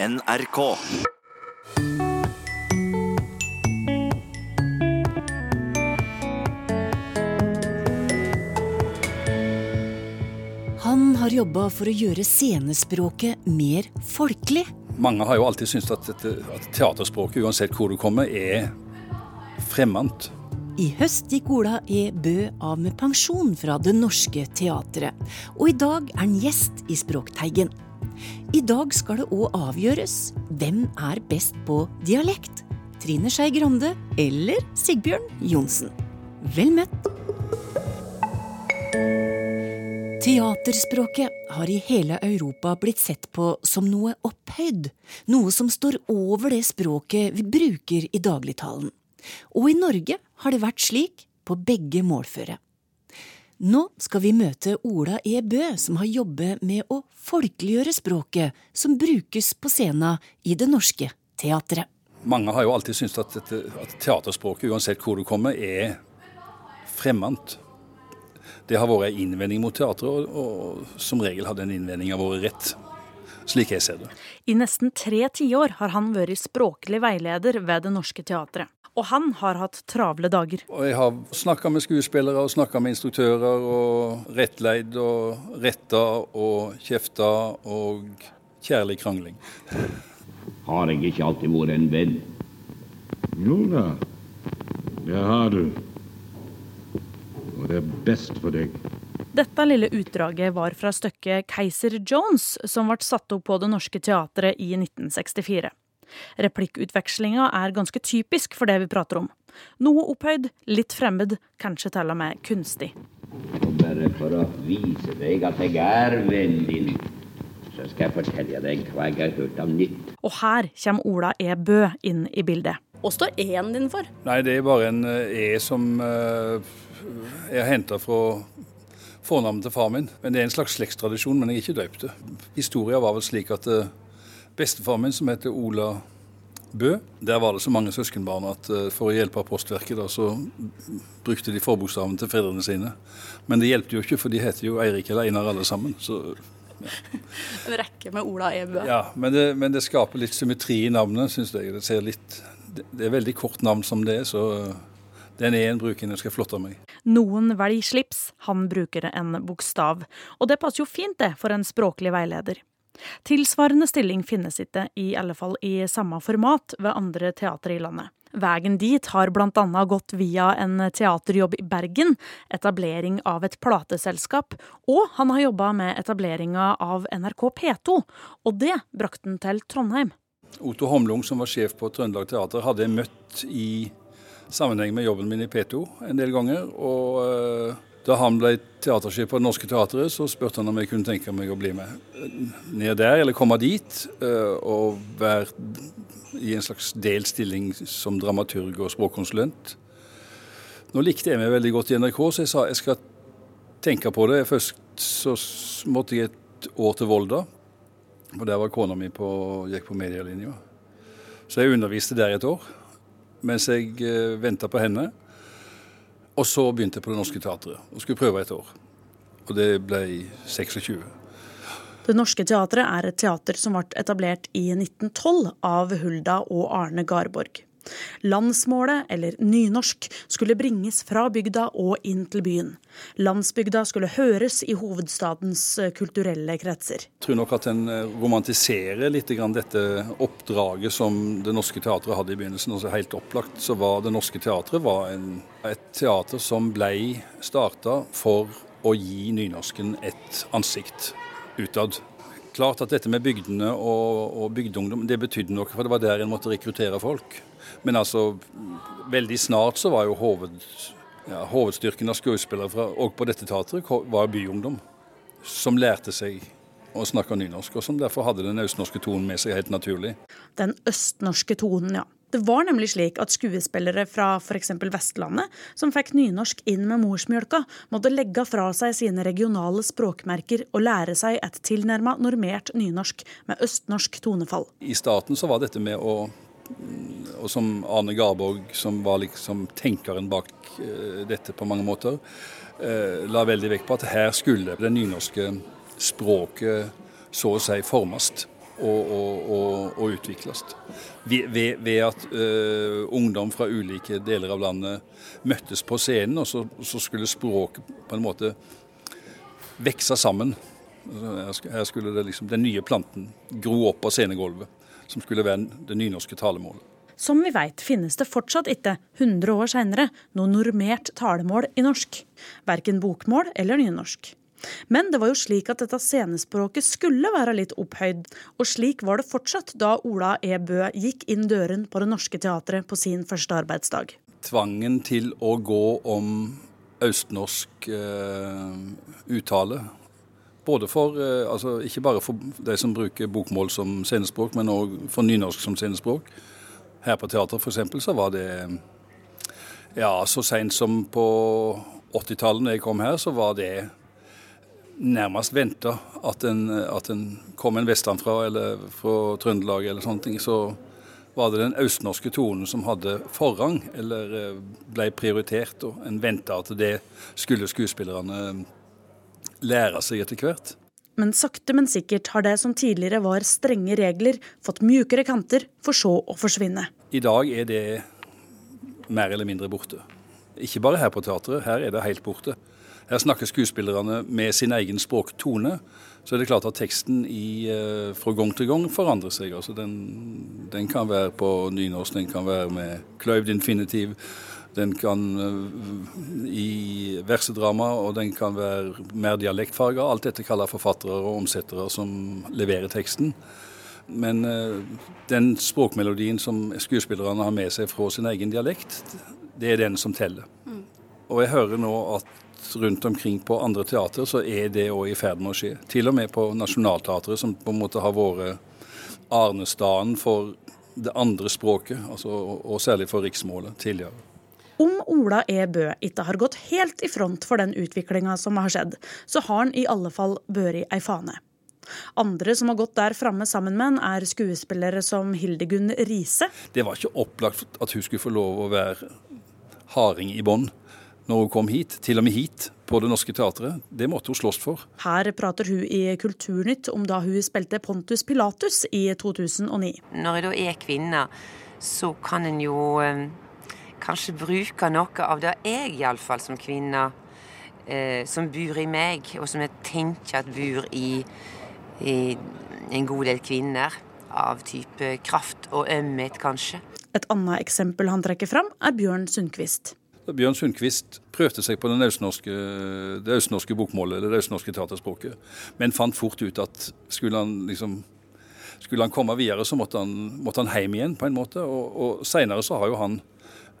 NRK. Han har jobba for å gjøre scenespråket mer folkelig. Mange har jo alltid syntes at, dette, at teaterspråket, uansett hvor du kommer, er fremmed. I høst gikk Ola E. Bø av med pensjon fra Det Norske Teatret. Og i dag er han gjest i Språkteigen. I dag skal det òg avgjøres hvem er best på dialekt. Trine Skei Grande eller Sigbjørn Johnsen. Vel møtt. Teaterspråket har i hele Europa blitt sett på som noe opphøyd, noe som står over det språket vi bruker i dagligtalen. Og i Norge har det vært slik på begge målføre. Nå skal vi møte Ola E. Bø, som har jobbet med å folkeliggjøre språket som brukes på scenen i Det Norske Teatret. Mange har jo alltid syntes at, dette, at teaterspråket, uansett hvor du kommer, er fremmed. Det har vært en innvending mot teatret, og, og som regel har den innvendinga vært rett. Slik jeg ser det. I nesten tre tiår har han vært språklig veileder ved Det Norske Teatret. Og han har hatt travle dager. Og jeg har snakka med skuespillere og snakka med instruktører og rettleid og retta og kjefta og kjærlig krangling. Har jeg ikke alltid vært en venn? Jo da, det har du. Og det er best for deg. Dette lille utdraget var fra stykket 'Keiser Jones', som ble satt opp på Det Norske Teatret i 1964. Replikkutvekslinga er ganske typisk for det vi prater om. Noe opphøyd, litt fremmed, kanskje til og med kunstig. Og bare for å vise deg at jeg er vennen din, så skal jeg fortelle deg hva jeg har hørt om nytt. Og her kommer Ola E. Bø inn i bildet. Hva står E-en din for? Nei, det er bare en eh, E som eh, jeg har henta fra fornavnet til far min. Men Det er en slags slektstradisjon, men jeg er ikke døpt. Historia var vel slik at eh, bestefar min, som heter Ola Bø, der var det så mange søskenbarn at eh, for å hjelpe Postverket, da, så brukte de forbokstaven til fedrene sine. Men det hjelpte jo ikke, for de heter jo Eirik eller Einar alle sammen. Så, En rekke med Ola E. Bø. ja, men, det, men det skaper litt symmetri i navnet, syns jeg. Det, ser litt, det, det er veldig kort navn som det er, så eh, den når jeg skal flotte meg. Noen velger slips, han bruker en bokstav. Og det passer jo fint, det, for en språklig veileder. Tilsvarende stilling finnes ikke, i alle fall i samme format, ved andre teatre i landet. Veien dit har annet gått via en teaterjobb i Bergen, etablering av et plateselskap, og han har jobba med etableringa av NRK P2, og det brakte han til Trondheim. Otto Homlung, som var sjef på Trøndelag Teater, hadde jeg møtt i sammenheng med jobben min i P2 en del ganger. Og eh, da han ble teatersjef på Det Norske Teatret, så spurte han om jeg kunne tenke meg å bli med ned der, eller komme dit, eh, og være i en slags delstilling som dramaturg og språkkonsulent. Nå likte jeg meg veldig godt i NRK, så jeg sa jeg skal tenke på det. Først så måtte jeg et år til Volda, for der var kona mi på, gikk på medielinja. Så jeg underviste der et år, mens jeg eh, venta på henne. Og så begynte jeg på Det Norske Teatret og skulle prøve et år. Og det ble 26. Det Norske Teatret er et teater som ble etablert i 1912 av Hulda og Arne Garborg. Landsmålet, eller nynorsk, skulle bringes fra bygda og inn til byen. Landsbygda skulle høres i hovedstadens eh, kulturelle kretser. Jeg tror nok at en eh, romantiserer litt dette oppdraget som Det Norske Teatret hadde i begynnelsen. Altså Helt opplagt så var Det Norske Teatret en, et teater som ble starta for å gi nynorsken et ansikt utad. Klart at dette med bygdene og, og bygdeungdom, det betydde noe, for det var der en måtte rekruttere folk. Men altså, veldig snart så var jo hoved, ja, hovedstyrken av skuespillere fra, og på dette teatret var byungdom. Som lærte seg å snakke nynorsk, og som derfor hadde den østnorske tonen med seg helt naturlig. Den østnorske tonen, ja. Det var nemlig slik at skuespillere fra f.eks. Vestlandet, som fikk nynorsk inn med morsmjølka, måtte legge fra seg sine regionale språkmerker og lære seg et tilnærma normert nynorsk med østnorsk tonefall. I starten så var dette med å Og som Arne Garborg, som var liksom tenkeren bak eh, dette på mange måter, eh, la veldig vekt på at her skulle det nynorske språket så å si formes. Og, og, og, og utvikles. Ved, ved at uh, ungdom fra ulike deler av landet møttes på scenen, og så, så skulle språket på en måte vokse sammen. Altså, her skulle det liksom, den nye planten gro opp av scenegulvet, som skulle være det nynorske talemålet. Som vi veit finnes det fortsatt ikke, 100 år seinere, noe normert talemål i norsk. Verken bokmål eller nynorsk. Men det var jo slik at dette scenespråket skulle være litt opphøyd, og slik var det fortsatt da Ola E. Bø gikk inn døren på Det Norske Teatret på sin første arbeidsdag. Tvangen til å gå om østnorsk uh, uttale både for, eh, altså Ikke bare for de som bruker bokmål som scenespråk, men òg for nynorsk som scenespråk. Her på teateret f.eks. så var det Ja, så seint som på 80-tallet da jeg kom her, så var det nærmest venta at, at en kom en vestanfra eller fra Trøndelag eller sånne ting. Så var det den østnorske tonen som hadde forrang, eller eh, ble prioritert. Og en venta at det skulle skuespillerne lære seg etter hvert. Men sakte, men sikkert har det som tidligere var strenge regler, fått mjukere kanter, for så å forsvinne. I dag er det mer eller mindre borte. Ikke bare her på teatret, her er det helt borte. Her snakker skuespillerne med sin egen språktone. Så er det klart at teksten i, eh, fra gang til gang forandrer seg. Altså den, den kan være på nynorsk, den kan være med kløyvd infinitiv. Den kan eh, versedrama, og den kan være mer dialektfarga. Alt dette kaller forfattere og omsettere som leverer teksten. Men uh, den språkmelodien som skuespillerne har med seg fra sin egen dialekt, det er den som teller. Mm. Og jeg hører nå at rundt omkring på andre teater så er det òg i ferd med å skje. Til og med på Nationaltheatret, som på en måte har vært arnestaden for det andre språket, altså, og særlig for riksmålet tidligere. Om Ola E. Bø ikke har gått helt i front for den utviklinga som har skjedd, så har han i alle fall børi ei fane. Andre som har gått der framme sammen med han, er skuespillere som Hildegunn Riise. Det var ikke opplagt at hun skulle få lov å være harding i bånd når hun kom hit, til og med hit, på Det Norske Teatret. Det måtte hun slåss for. Her prater hun i Kulturnytt om da hun spilte Pontus Pilatus i 2009. Når jeg da er kvinne, så kan en jo eh, kanskje bruke noe av det jeg iallfall som kvinne, eh, som bor i meg, og som jeg tenker at bor i, i en god del kvinner. Av type kraft og ømhet, kanskje. Et annet eksempel han trekker fram, er Bjørn Sundquist. Bjørn Sundquist prøvde seg på østnorske, det østnorske bokmålet, eller det østnorske teaterspråket, men fant fort ut at skulle han liksom skulle han komme videre, så måtte han, måtte han hjem igjen, på en måte. Og, og Seinere så har jo han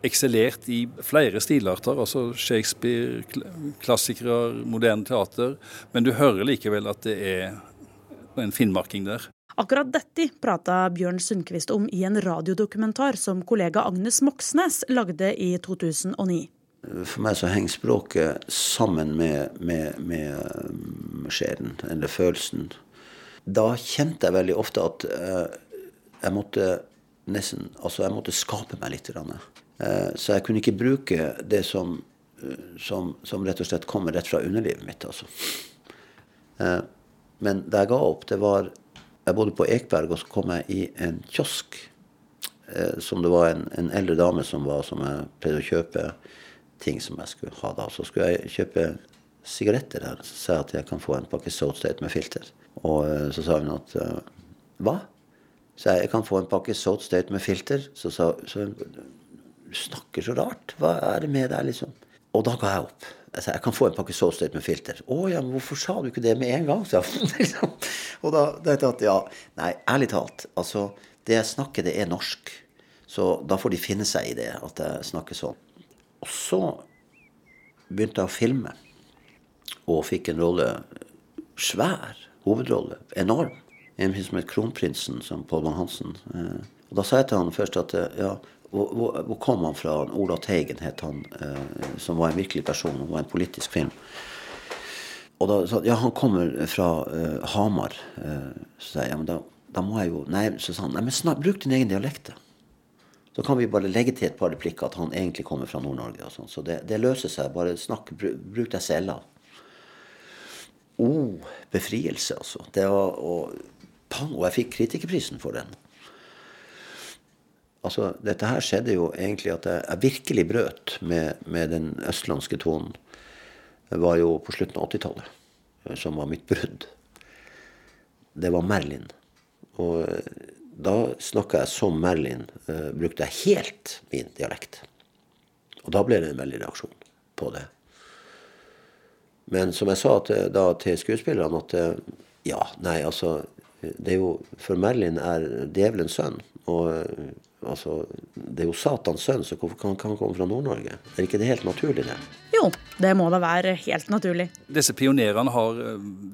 eksellert i flere stilarter, altså Shakespeare, klassikere, moderne teater. Men du hører likevel at det er en finnmarking der. Akkurat dette prata Bjørn Sundquist om i en radiodokumentar som kollega Agnes Moxnes lagde i 2009. For meg så henger språket sammen med, med, med sjelen, eller følelsen. Da kjente jeg veldig ofte at uh, jeg måtte nesten Altså, jeg måtte skape meg litt. Eh, så jeg kunne ikke bruke det som, eh, som, som, rett og slett kommer rett fra underlivet mitt. altså. Eh, men da jeg ga opp, det var Jeg bodde på Ekberg, og så kom jeg i en kiosk. Som det var en, en eldre dame som var, som jeg pleide å kjøpe ting som jeg skulle ha da. Så skulle jeg kjøpe sigaretter der. Så sa jeg at jeg kan få en pakke Salt State med filter. Og så sa hun at Hva? Så jeg, jeg kan få en pakke Salt State med filter. Så sa hun du snakker så rart. Hva er det med deg, liksom? Og da ga jeg opp. Jeg sa jeg kan få en pakke Soulstate med filter. Å ja, men hvorfor sa du ikke det med en gang? Så, liksom. og da tenkte jeg at ja, nei, ærlig talt. Altså, det jeg snakker, det er norsk. Så da får de finne seg i det, at jeg snakker sånn. Og så begynte jeg å filme. Og fikk en rolle. Svær hovedrolle. Enorm. En som het Kronprinsen, som Paul Bang Hansen. Eh, og da sa jeg til han først at ja, hvor, hvor, kom han fra? Ola Teigen het han, eh, som var en virkelig person. Han var en politisk film. Og da sa ja, han kommer fra eh, Hamar. Eh, så sa jeg ja, men da, da, må jeg jo Nei, så sa han nei, men snart, bruk din egen dialekt, da. Kan vi bare legge til et par replikker at han egentlig kommer fra Nord-Norge. og sånn. Så det, det, løser seg. Bare snakk, bruk deg selv av. Oh, befrielse, altså. Det var, og, pang, og jeg fikk kritikerprisen for den. Altså, dette her skjedde jo egentlig at jeg, jeg virkelig brøt med, med, den østlandske tonen. Det var jo på slutten av 80-tallet eh, som var mitt brudd. Det var Merlin. Og eh, da snakka jeg som Merlin. Uh, brukte jeg helt min dialekt. Og da ble det en veldig reaksjon på det. Men som jeg sa til, da til skuespillerne, at ja, nei, altså det er jo, For Merlin er djevelens sønn. Og Altså, det er jo Satans sønn, så hvorfor kan han komme fra Nord-Norge? Er ikke det helt naturlig, det? Jo, det må da være helt naturlig. Disse pionerene har,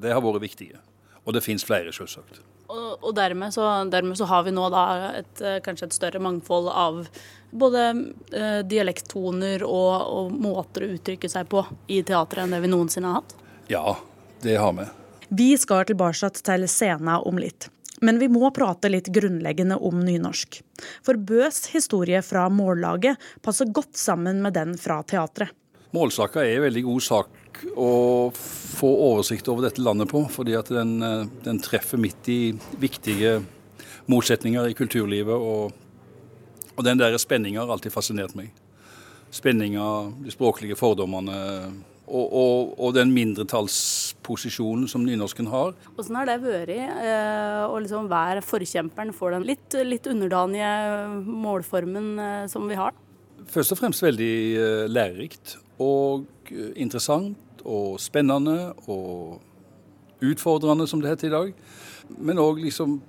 det har vært viktige. Og det fins flere, selvsagt. Og, og dermed, så, dermed, så, har vi nå da et, kanskje et større mangfold av både eh, dialekttoner og, og, måter å uttrykke seg på i teatret enn det vi noensinne har hatt? Ja, det har vi. Vi skal tilbake til scenen om litt. Men vi må prate litt grunnleggende om nynorsk. For Bøs historie fra mållaget passer godt sammen med den fra teatret. Målsaka er en veldig god sak å få oversikt over dette landet på, fordi at den, eh, den treffer midt i viktige motsetninger i kulturlivet. Og, og den der spenninga har alltid fascinert meg. Spenninga, de språklige fordommene og, og, og, den mindretallsposisjonen som nynorsken har. Hvordan har det vært eh, å liksom være forkjemperen for den litt, litt underdanige målformen eh, som vi har? Først og fremst veldig eh, lærerikt og interessant og spennende og utfordrende, som det heter i dag. Men òg liksom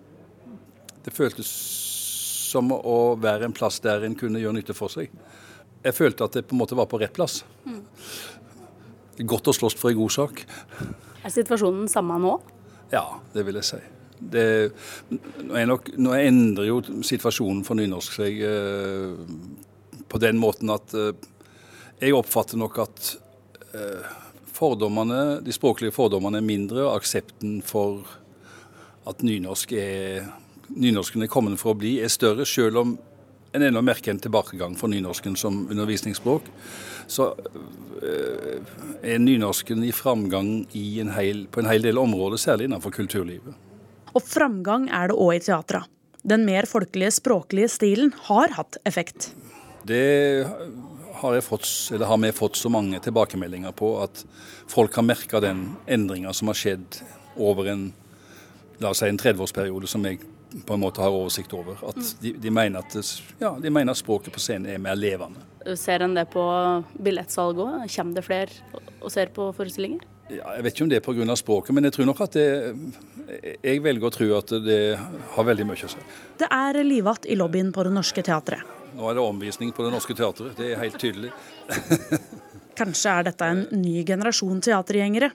Det føltes som å være en plass der en kunne gjøre nytte for seg. Jeg følte at det på en måte var på rett plass. Mm. Godt å slåss for en god sak. Er situasjonen samme nå? Ja, det vil jeg si. Det, nå, nok, nå, endrer jo situasjonen for nynorsk seg eh, på den måten at eh, jeg oppfatter nok at eh, fordommene, de språklige fordommene er mindre, og aksepten for at nynorsk er, nynorsken er kommet for å bli, er større, selv om en ennå merker en tilbakegang for nynorsken som undervisningsspråk, så eh, er nynorsken i framgang i en hel, på en hel del områder, særlig innenfor kulturlivet. Og framgang er det òg i teatret. Den mer folkelige språklige stilen har hatt effekt. Det har, fått, har vi fått så mange tilbakemeldinger på at folk har merka den endringa som har skjedd over en si en 30-årsperiode, som jeg på en måte har oversikt over. At mm. de, de, mener at, ja, de, mener at, språket på scenen er mer levende. Ser en det på billettsalget òg? Kommer det flere og ser på forestillinger? Ja, jeg vet ikke om det er pga. språket, men jeg tror nok at det Jeg velger å tro at det har veldig mye å si. Det er livatt i lobbyen på Det Norske Teatret. Nå er det omvisning på Det Norske Teatret, det er helt tydelig. Kanskje er dette en ny generasjon teatergjengere.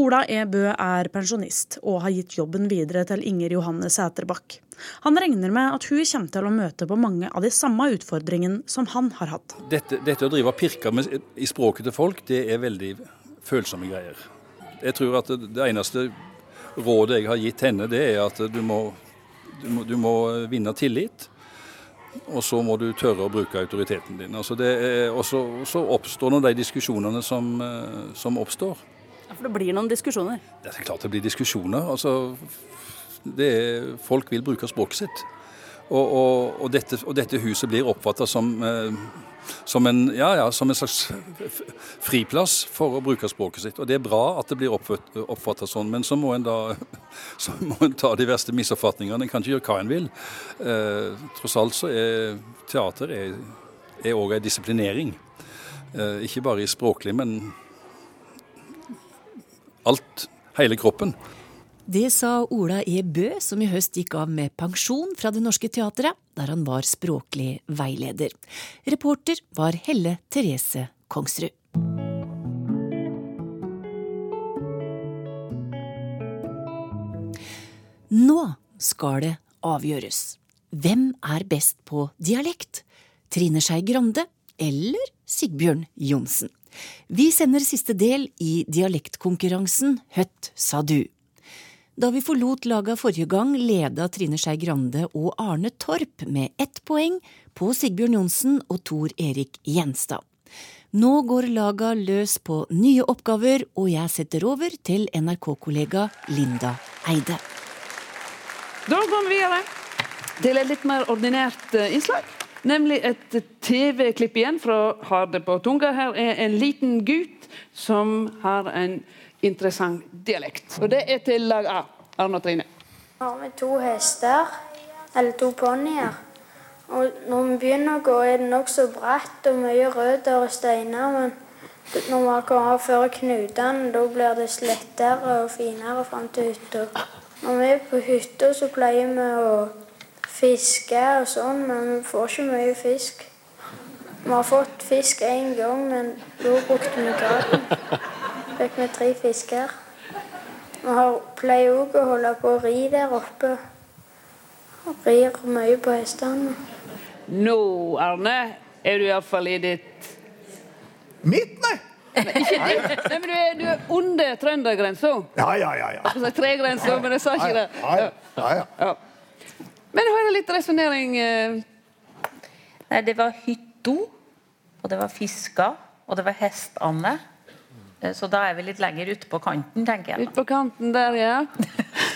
Ola E. Bø er pensjonist og har gitt jobben videre til Inger Johanne Sæterbakk. Han regner med at hun kommer til å møte på mange av de samme utfordringene som han har hatt. Dette, dette å drive og pirke med, i språket til folk, det er veldig følsomme greier. Jeg tror at det, det eneste rådet jeg har gitt henne, det er at du må, du må, du må vinne tillit. Og så må du tørre å bruke autoriteten din. Altså og så, så, oppstår nå de diskusjonene som, eh, som, oppstår. Ja, For det blir noen diskusjoner? Det er klart det blir diskusjoner. Altså, det er, folk vil bruke språket sitt. Og, og, og, dette, og dette, huset blir oppfatta som eh, som en, ja, ja, som en slags friplass for å bruke språket sitt. Og Det er bra at det blir oppfatta sånn, men så må en da så må en ta de verste misoppfatningene. En kan ikke gjøre hva en vil. Eh, tross alt så er teater òg en disiplinering. Eh, ikke bare i språklig, men alt. Hele kroppen. Det sa Ola E. Bø, som i høst gikk av med pensjon fra Det Norske Teatret, der han var språklig veileder. Reporter var Helle Therese Kongsrud. Nå skal det avgjøres. Hvem er best på dialekt? Trine Skei Grande eller Sigbjørn Johnsen? Vi sender siste del i dialektkonkurransen Høtt sa du. Da vi forlot laga forrige gang, leda Trine Skei Grande og Arne Torp med ett poeng på Sigbjørn Johnsen og Tor Erik Gjenstad. Nå går laga løs på nye oppgaver, og jeg setter over til NRK-kollega Linda Eide. Da går vi videre til et litt mer ordinært eh, innslag. Nemlig et TV-klipp igjen fra Har det på tunga. Her er en liten gutt som har en interessant dialekt. Og det er til lag A. Arne og Trine. Har med to hester, eller to ponnier. Og når vi begynner å gå, er det nokså bratt og mye røtter og steiner. Men når vi kommer før knutene, da blir det slettere og finere fram til hytta. Når vi er på hytta, så pleier vi å fiske og sånn, men vi får ikke mye fisk. Vi har fått fisk én gang, men da brukte vi gaten. Fikk vi tre fisker. Vi har pleier òg å holde på å ri der oppe. Og rir mye på hestene. Nå, Arne, er du iallfall i ditt Mitt, nei? Nei, ikke ditt. Nei, men du er, du er under trøndergrensa. Ja, ja, ja. ja. Altså tregrensa, men jeg sa ikke det. Ja, ja, ja, ja. Men hør litt resonnering. eh. Nei, det var hytta, og det var fisker, og det var hestene. Eh, Så da er vi litt lenger ute på kanten, tenker jeg. Ute på kanten der, ja.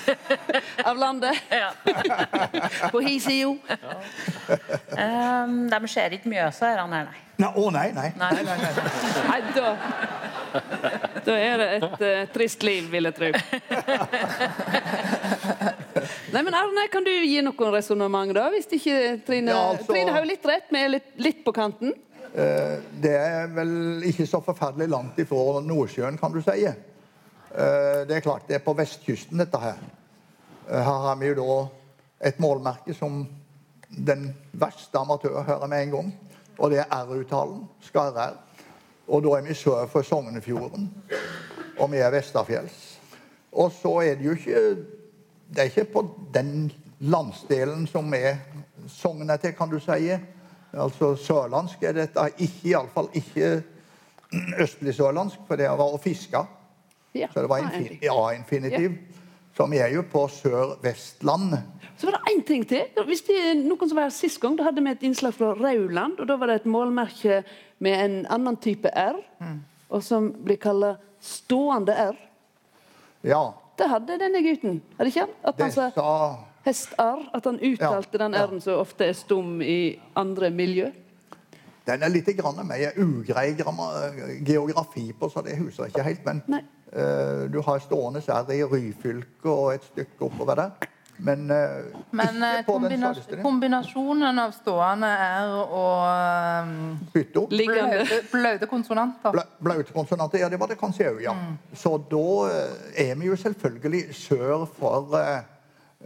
Av landet. på hi side. Um, de ser ikke Mjøsa, her, han her, nei. Nei, Å nei, nei. Nei. Nei, da Da er det et uh, trist liv, vil jeg tro. Nei, men Arne, kan du gi noen resonnement, da? Hvis ikke Trine Ja, altså- Trine har jo litt rett, vi er litt, litt på kanten. Eh, Det er vel ikke så forferdelig langt ifra Nordsjøen, kan du si. Eh, Det er klart det er på vestkysten, dette her. Eh, Her har vi jo da et målmerke som den verste amatør hører med en gang. Og det er R-uttalen. Skarre-R. Og da er vi sør for Sognefjorden. Og vi er Vesterfjells. Og så er det jo ikke Det er ikke på den landsdelen som er sognet til, kan du si. Altså sørlandsk er dette ikke, iallfall ikke østlig sørlandsk, for det var å fiske. Ja, Så det var ja, infin ja-infinitiv. Så vi er jo på Sør-Vestlandet. Så var det én ting til. Hvis det er noen som var her Sist gang da hadde vi et innslag fra Rauland. og Da var det et målmerke med en annen type R, og som blir kalla stående R. Ja, Det hadde denne gutten. Hadde ikke han? At han sa sa hest-R. At han uttalte den ja. R-en som ofte er stum i andre miljø. Den er litt grann mer ugrei geografi på, så det husker jeg ikke helt. Men uh, du har stående r i Ryfylke og et stykke oppover der. Men, uh, Men eh, kombina kombinasjonen av stående R og um, Bytto. blaute, blaute konsonanter Bla, blaute konsonanter, ja, det var det kanskje òg, ja. Så da er vi jo selvfølgelig sør for eh,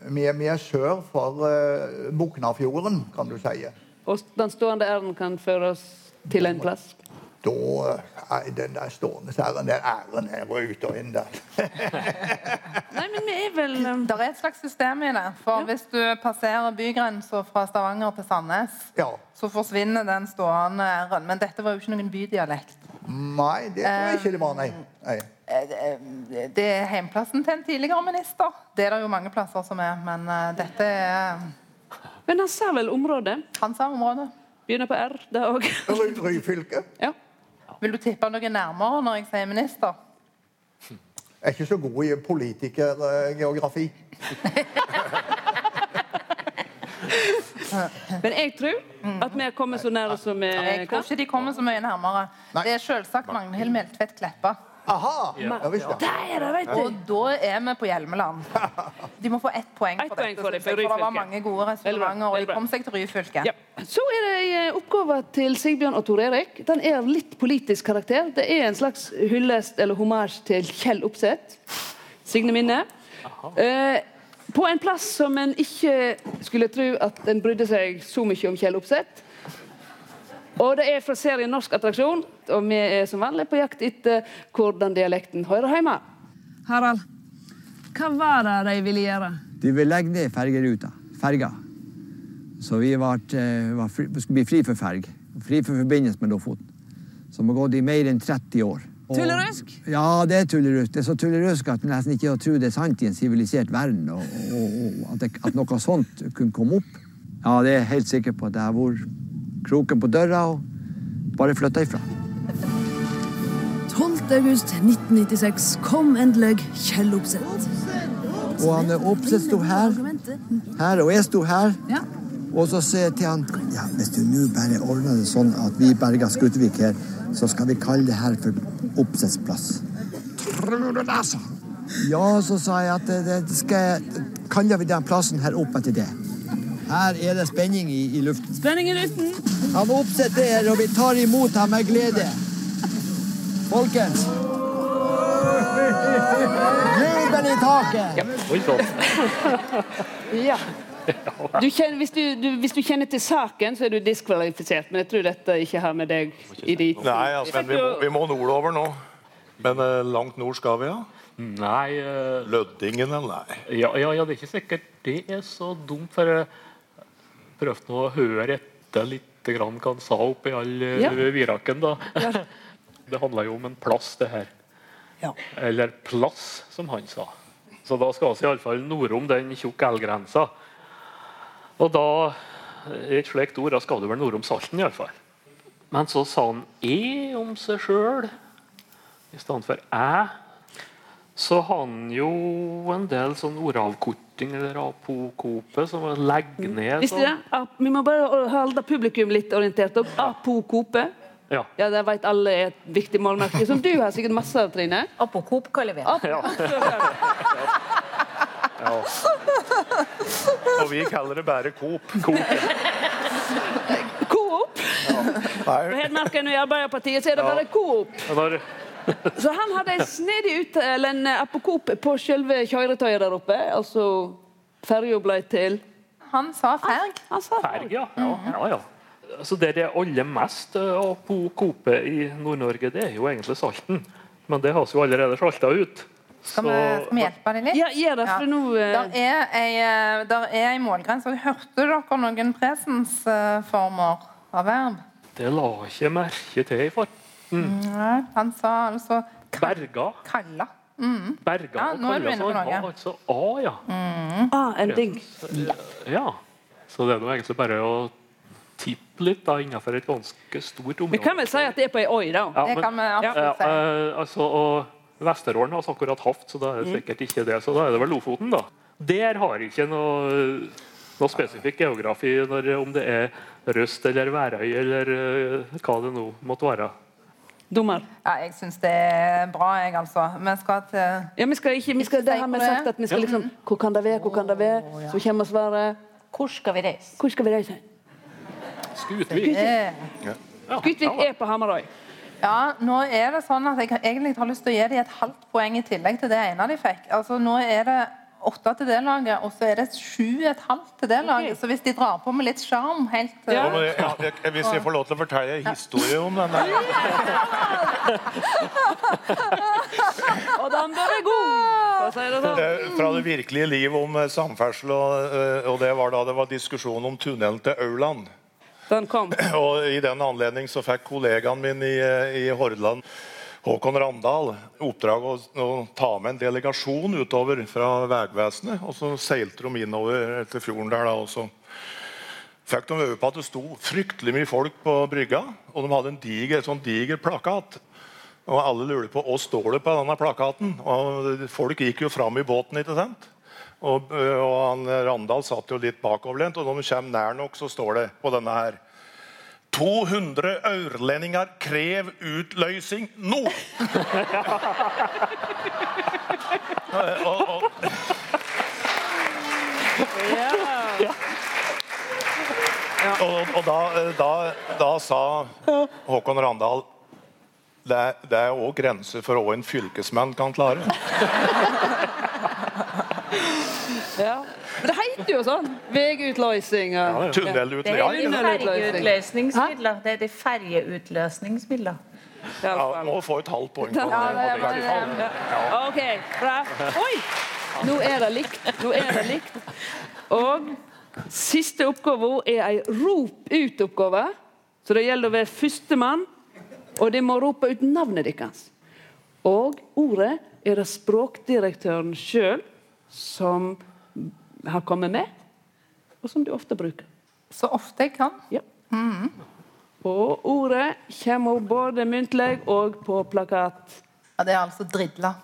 vi, er, vi er sør for uh, Boknafjorden, kan du si. Og den stående R-en kan føre oss til en plass. Da eh, er den der stående æren, den æren er ute ut og inn der. Nei, men vi er vel um, Det er et slags system i det. For hvis du passerer bygrensa fra Stavanger til Sandnes, så forsvinner den stående R-en. Men dette var jo ikke noen bydialekt. Nei, det tror jeg ikke det var, nei. nei. Eh, Det er heimplassen til en tidligere minister. Det er det jo mange plasser som er, men eh, dette er Men han sa vel området? Han sa området. Begynner på R, det òg. Ryfylke. Ja. Vil du tippe noe nærmere når jeg sier minister? Jeg er ikke så god i politikergeografi. Men jeg tror at vi har kommet så nære som vi Jeg tror ikke de kommer så mye nærmere. Det er selvsagt Magnhild Meltvedt Kleppa. Aha! Ja, visst det. Der, vet du. Og da er vi på Hjelmeland. De må få ett poeng for poeng dette. for det, for det var mange gode resonnementer, og de kom seg til Ryfylke. Ja. Så er det en oppgave til Sigbjørn og Tor Erik. Den er av litt politisk karakter. Det er en slags hyllest eller homasj til Kjell Opseth. Signe Minne. Eh, på en plass som en ikke skulle tro at en brydde seg så mye om Kjell Opseth. Og det er fra serien Norsk attraksjon, og vi er som vanlig på jakt etter hvordan dialekten hører hjemme. Harald, hva var det de ville gjøre? De ville legge ned fergeruta. Ferga. Så vi var, eh, var fri, skulle bli fri for ferg. Fri for forbindelse med Lofoten. Som har gått i mer enn 30 år. Og- Tullerusk? Ja, det er tullerusk. Det er så tullerusk at man nesten ikke tror det er sant i en sivilisert verden. Og, og, og at, det, at noe sånt kunne komme opp. Ja, det er jeg helt sikker på. at Det har vært kroken på døra og bare flytta ifra. 12. august 1996 kom endelig Kjell Opseth. Og han Opseth sto her, her, og jeg sto her. Ja. Og så sier jeg til han ja, hvis du nå bare ordner det sånn at vi berger Skutevik her, så skal vi kalle det her for oppsettsplass. Tror du det, sa Ja, så sa jeg at det, det skal kaller vi den plassen her opp etter det. Her er det spenning i, i luften. Spenning i luften. Han oppsetter her, og vi tar imot ham med glede. Folkens. Jubel i taket! Ja. Du kjenner, hvis, du, du, hvis, du, kjenner til saken, så er du diskvalifisert. Men jeg tror dette ikke har med deg i dit. Nei, altså, vi, må, vi må nordover nå. Men uh, langt nord skal vi, ja? Nei uh, Løddingen, eller nei? Ja, ja, ja, det er ikke sikkert det er så dumt. For jeg prøvde nå å høre etter litt hva han sa oppi all uh, ja. viraken. da. Ja. Det handla jo om en plass, det her. Ja. Eller plass, som han sa. Så da skal vi iallfall nordom den tjukke elgrensa. Og da, et slikt ord, da skal du vel nordom Salten, iallfall. Men så sa han 'e' om seg sjøl i stedet for 'æ'. Så har han jo en del sånn ordavkorting eller apokope som legger ned Visste du det? Vi må bare holde publikum litt orientert. Og apokope ja. ja, Det vet alle er et viktig målmerke, som du har sikkert masse av, Trine. Apokop kaller vi det. Ja. Og vi kaller det bare Coop. Coop. Coop? Ja. Hedmarken og Arbeiderpartiet så er det bare Coop. Så han hadde en snedig ut, eller en apokop på selve kjøretøyet der oppe. Altså ferja ble til Han sa ferg. Han sa ferg, ja. ja, ja, ja. Altså det det er aller mest apokope i Nord-Norge, det er jo egentlig Salten. Men det har vi jo allerede salta ut. Skal vi, skal vi, hjelpe dem litt? Ja, gjør det, for nå... Uh... Der er ei, er målgrense. Hørte dere noen presensformer av verb? Det la jeg ikke merke til i farten. Mm. han sa altså Berga. Kalla. Mm. Berga ja, nå er du inne på noe. Altså A, ja. Mm. Ah, en ding. Ja. Så det er nå egentlig bare å tippe litt da, innenfor et ganske stort område. Vi kan vel si at det er på ei oi, da. Ja, det kan vi absolutt si. Uh, altså, og Vesterålen har vi akkurat hatt, så da er det mm. sikkert ikke det. Så da er det vel Lofoten, da. Der har ikke noe, noe spesifikk geografi når, om det er Røst eller Værøy eller uh, hva det nå måtte være. Dommer? Ja, jeg syns det er bra, jeg, altså. Vi skal til Ja, vi skal ikke, vi skal, Det har vi sagt at vi skal liksom Hvor kan det være, hvor kan det være? Så kommer svaret Hvor skal vi reise? Hvor skal vi reise? Skutvik. Skutvik er på Hamarøy. Ja, nå er det sånn at Jeg egentlig har lyst til å gi dem et halvt poeng i tillegg til det ene de fikk. Altså, nå er det åtte til det laget, og så er det sju et halvt til det laget. Okay. Så hvis de drar på med litt sjarm helt ja. Ja, ja, Hvis jeg får lov til å fortelle en historie om den der Og den bør være god! Sånn. Eh, fra det virkelige liv om eh, samferdsel, og, eh, og det var da det var diskusjon om tunnelen til Auland. Den kom. Og I den anledning så fikk kollegaen min i, i Hordaland, Håkon Randal, oppdrag å, å, ta med en delegasjon utover fra Vegvesenet. Og så seilte de innover til fjorden der. da, og så fikk de øve på at det sto fryktelig mye folk på brygga. Og de hadde en diger, sånn diger plakat. Og alle lurte på hva står det på denne plakaten. Og folk gikk jo fram i båten. ikke sant? Og, og han, Randal satt jo litt bakoverlent, og når vi kommer nær nok, så står det på denne her 200 aurlendinger krev utløsing nå! og, og, og, og da, da, da, sa Håkon Randal det, det er òg grenser for hva en fylkesmann kan klare. Ja. Men det heter jo sånn. Vegutløsning og ja, Tunnelutløsning. Det er. Det er de ferjeutløsningsmidler. Ja, må få et halvt poeng. Ja, ja, OK, bra. Oi! Nå er det likt. Nå er det likt. Og siste oppgave er ei rop ut-oppgave. Så det gjelder å være førstemann, og de må rope ut navnet deres. Og ordet er det språkdirektøren sjøl som har kommet med, og som du ofte bruker. Så ofte jeg kan? Ja. Mm. Og ordet kommer både muntlig og på plakat. Ja, Det er altså dridla.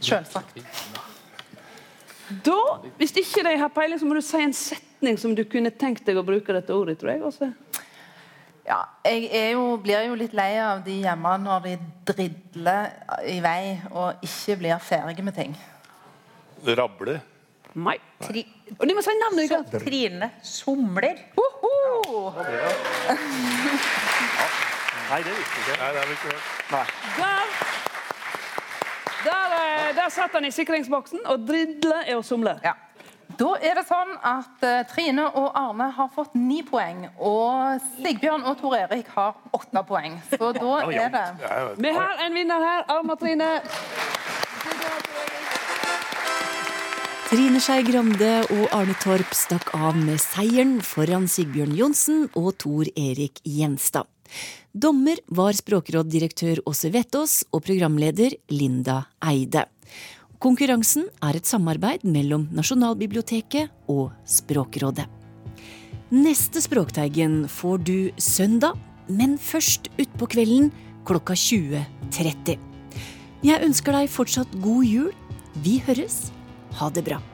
Selvsagt. Da, hvis ikke de har peiling, så må du si en setning som du kunne tenkt deg å bruke dette ordet, tror jeg. Også. Ja, jeg jo, blir jo litt lei av de hjemme når de dridler i vei og ikke blir ferdige med ting. Rable. Nei. Tri og de må si navnet ditt. Trine somler. Nei, det visste jeg ikke. Nei, det er ikke. Nei. Der, der, eh, der satt han i sikringsboksen, og dridler er å somle. Da er det sånn at uh, Trine og Arne har fått ni poeng, og Sigbjørn og Tor Erik har åtte poeng. Så da er det Vi har en vinner her. Arne og Trine. Trine Skei Grande og Arne Torp stakk av med seieren foran Sigbjørn Johnsen og Tor Erik Gjenstad. Dommer var språkråddirektør Åse Vettås og programleder Linda Eide. Konkurransen er et samarbeid mellom Nasjonalbiblioteket og Språkrådet. Neste Språkteigen får du søndag, men først utpå kvelden klokka 20.30. Jeg ønsker deg fortsatt god jul. Vi høres. Ha det bra.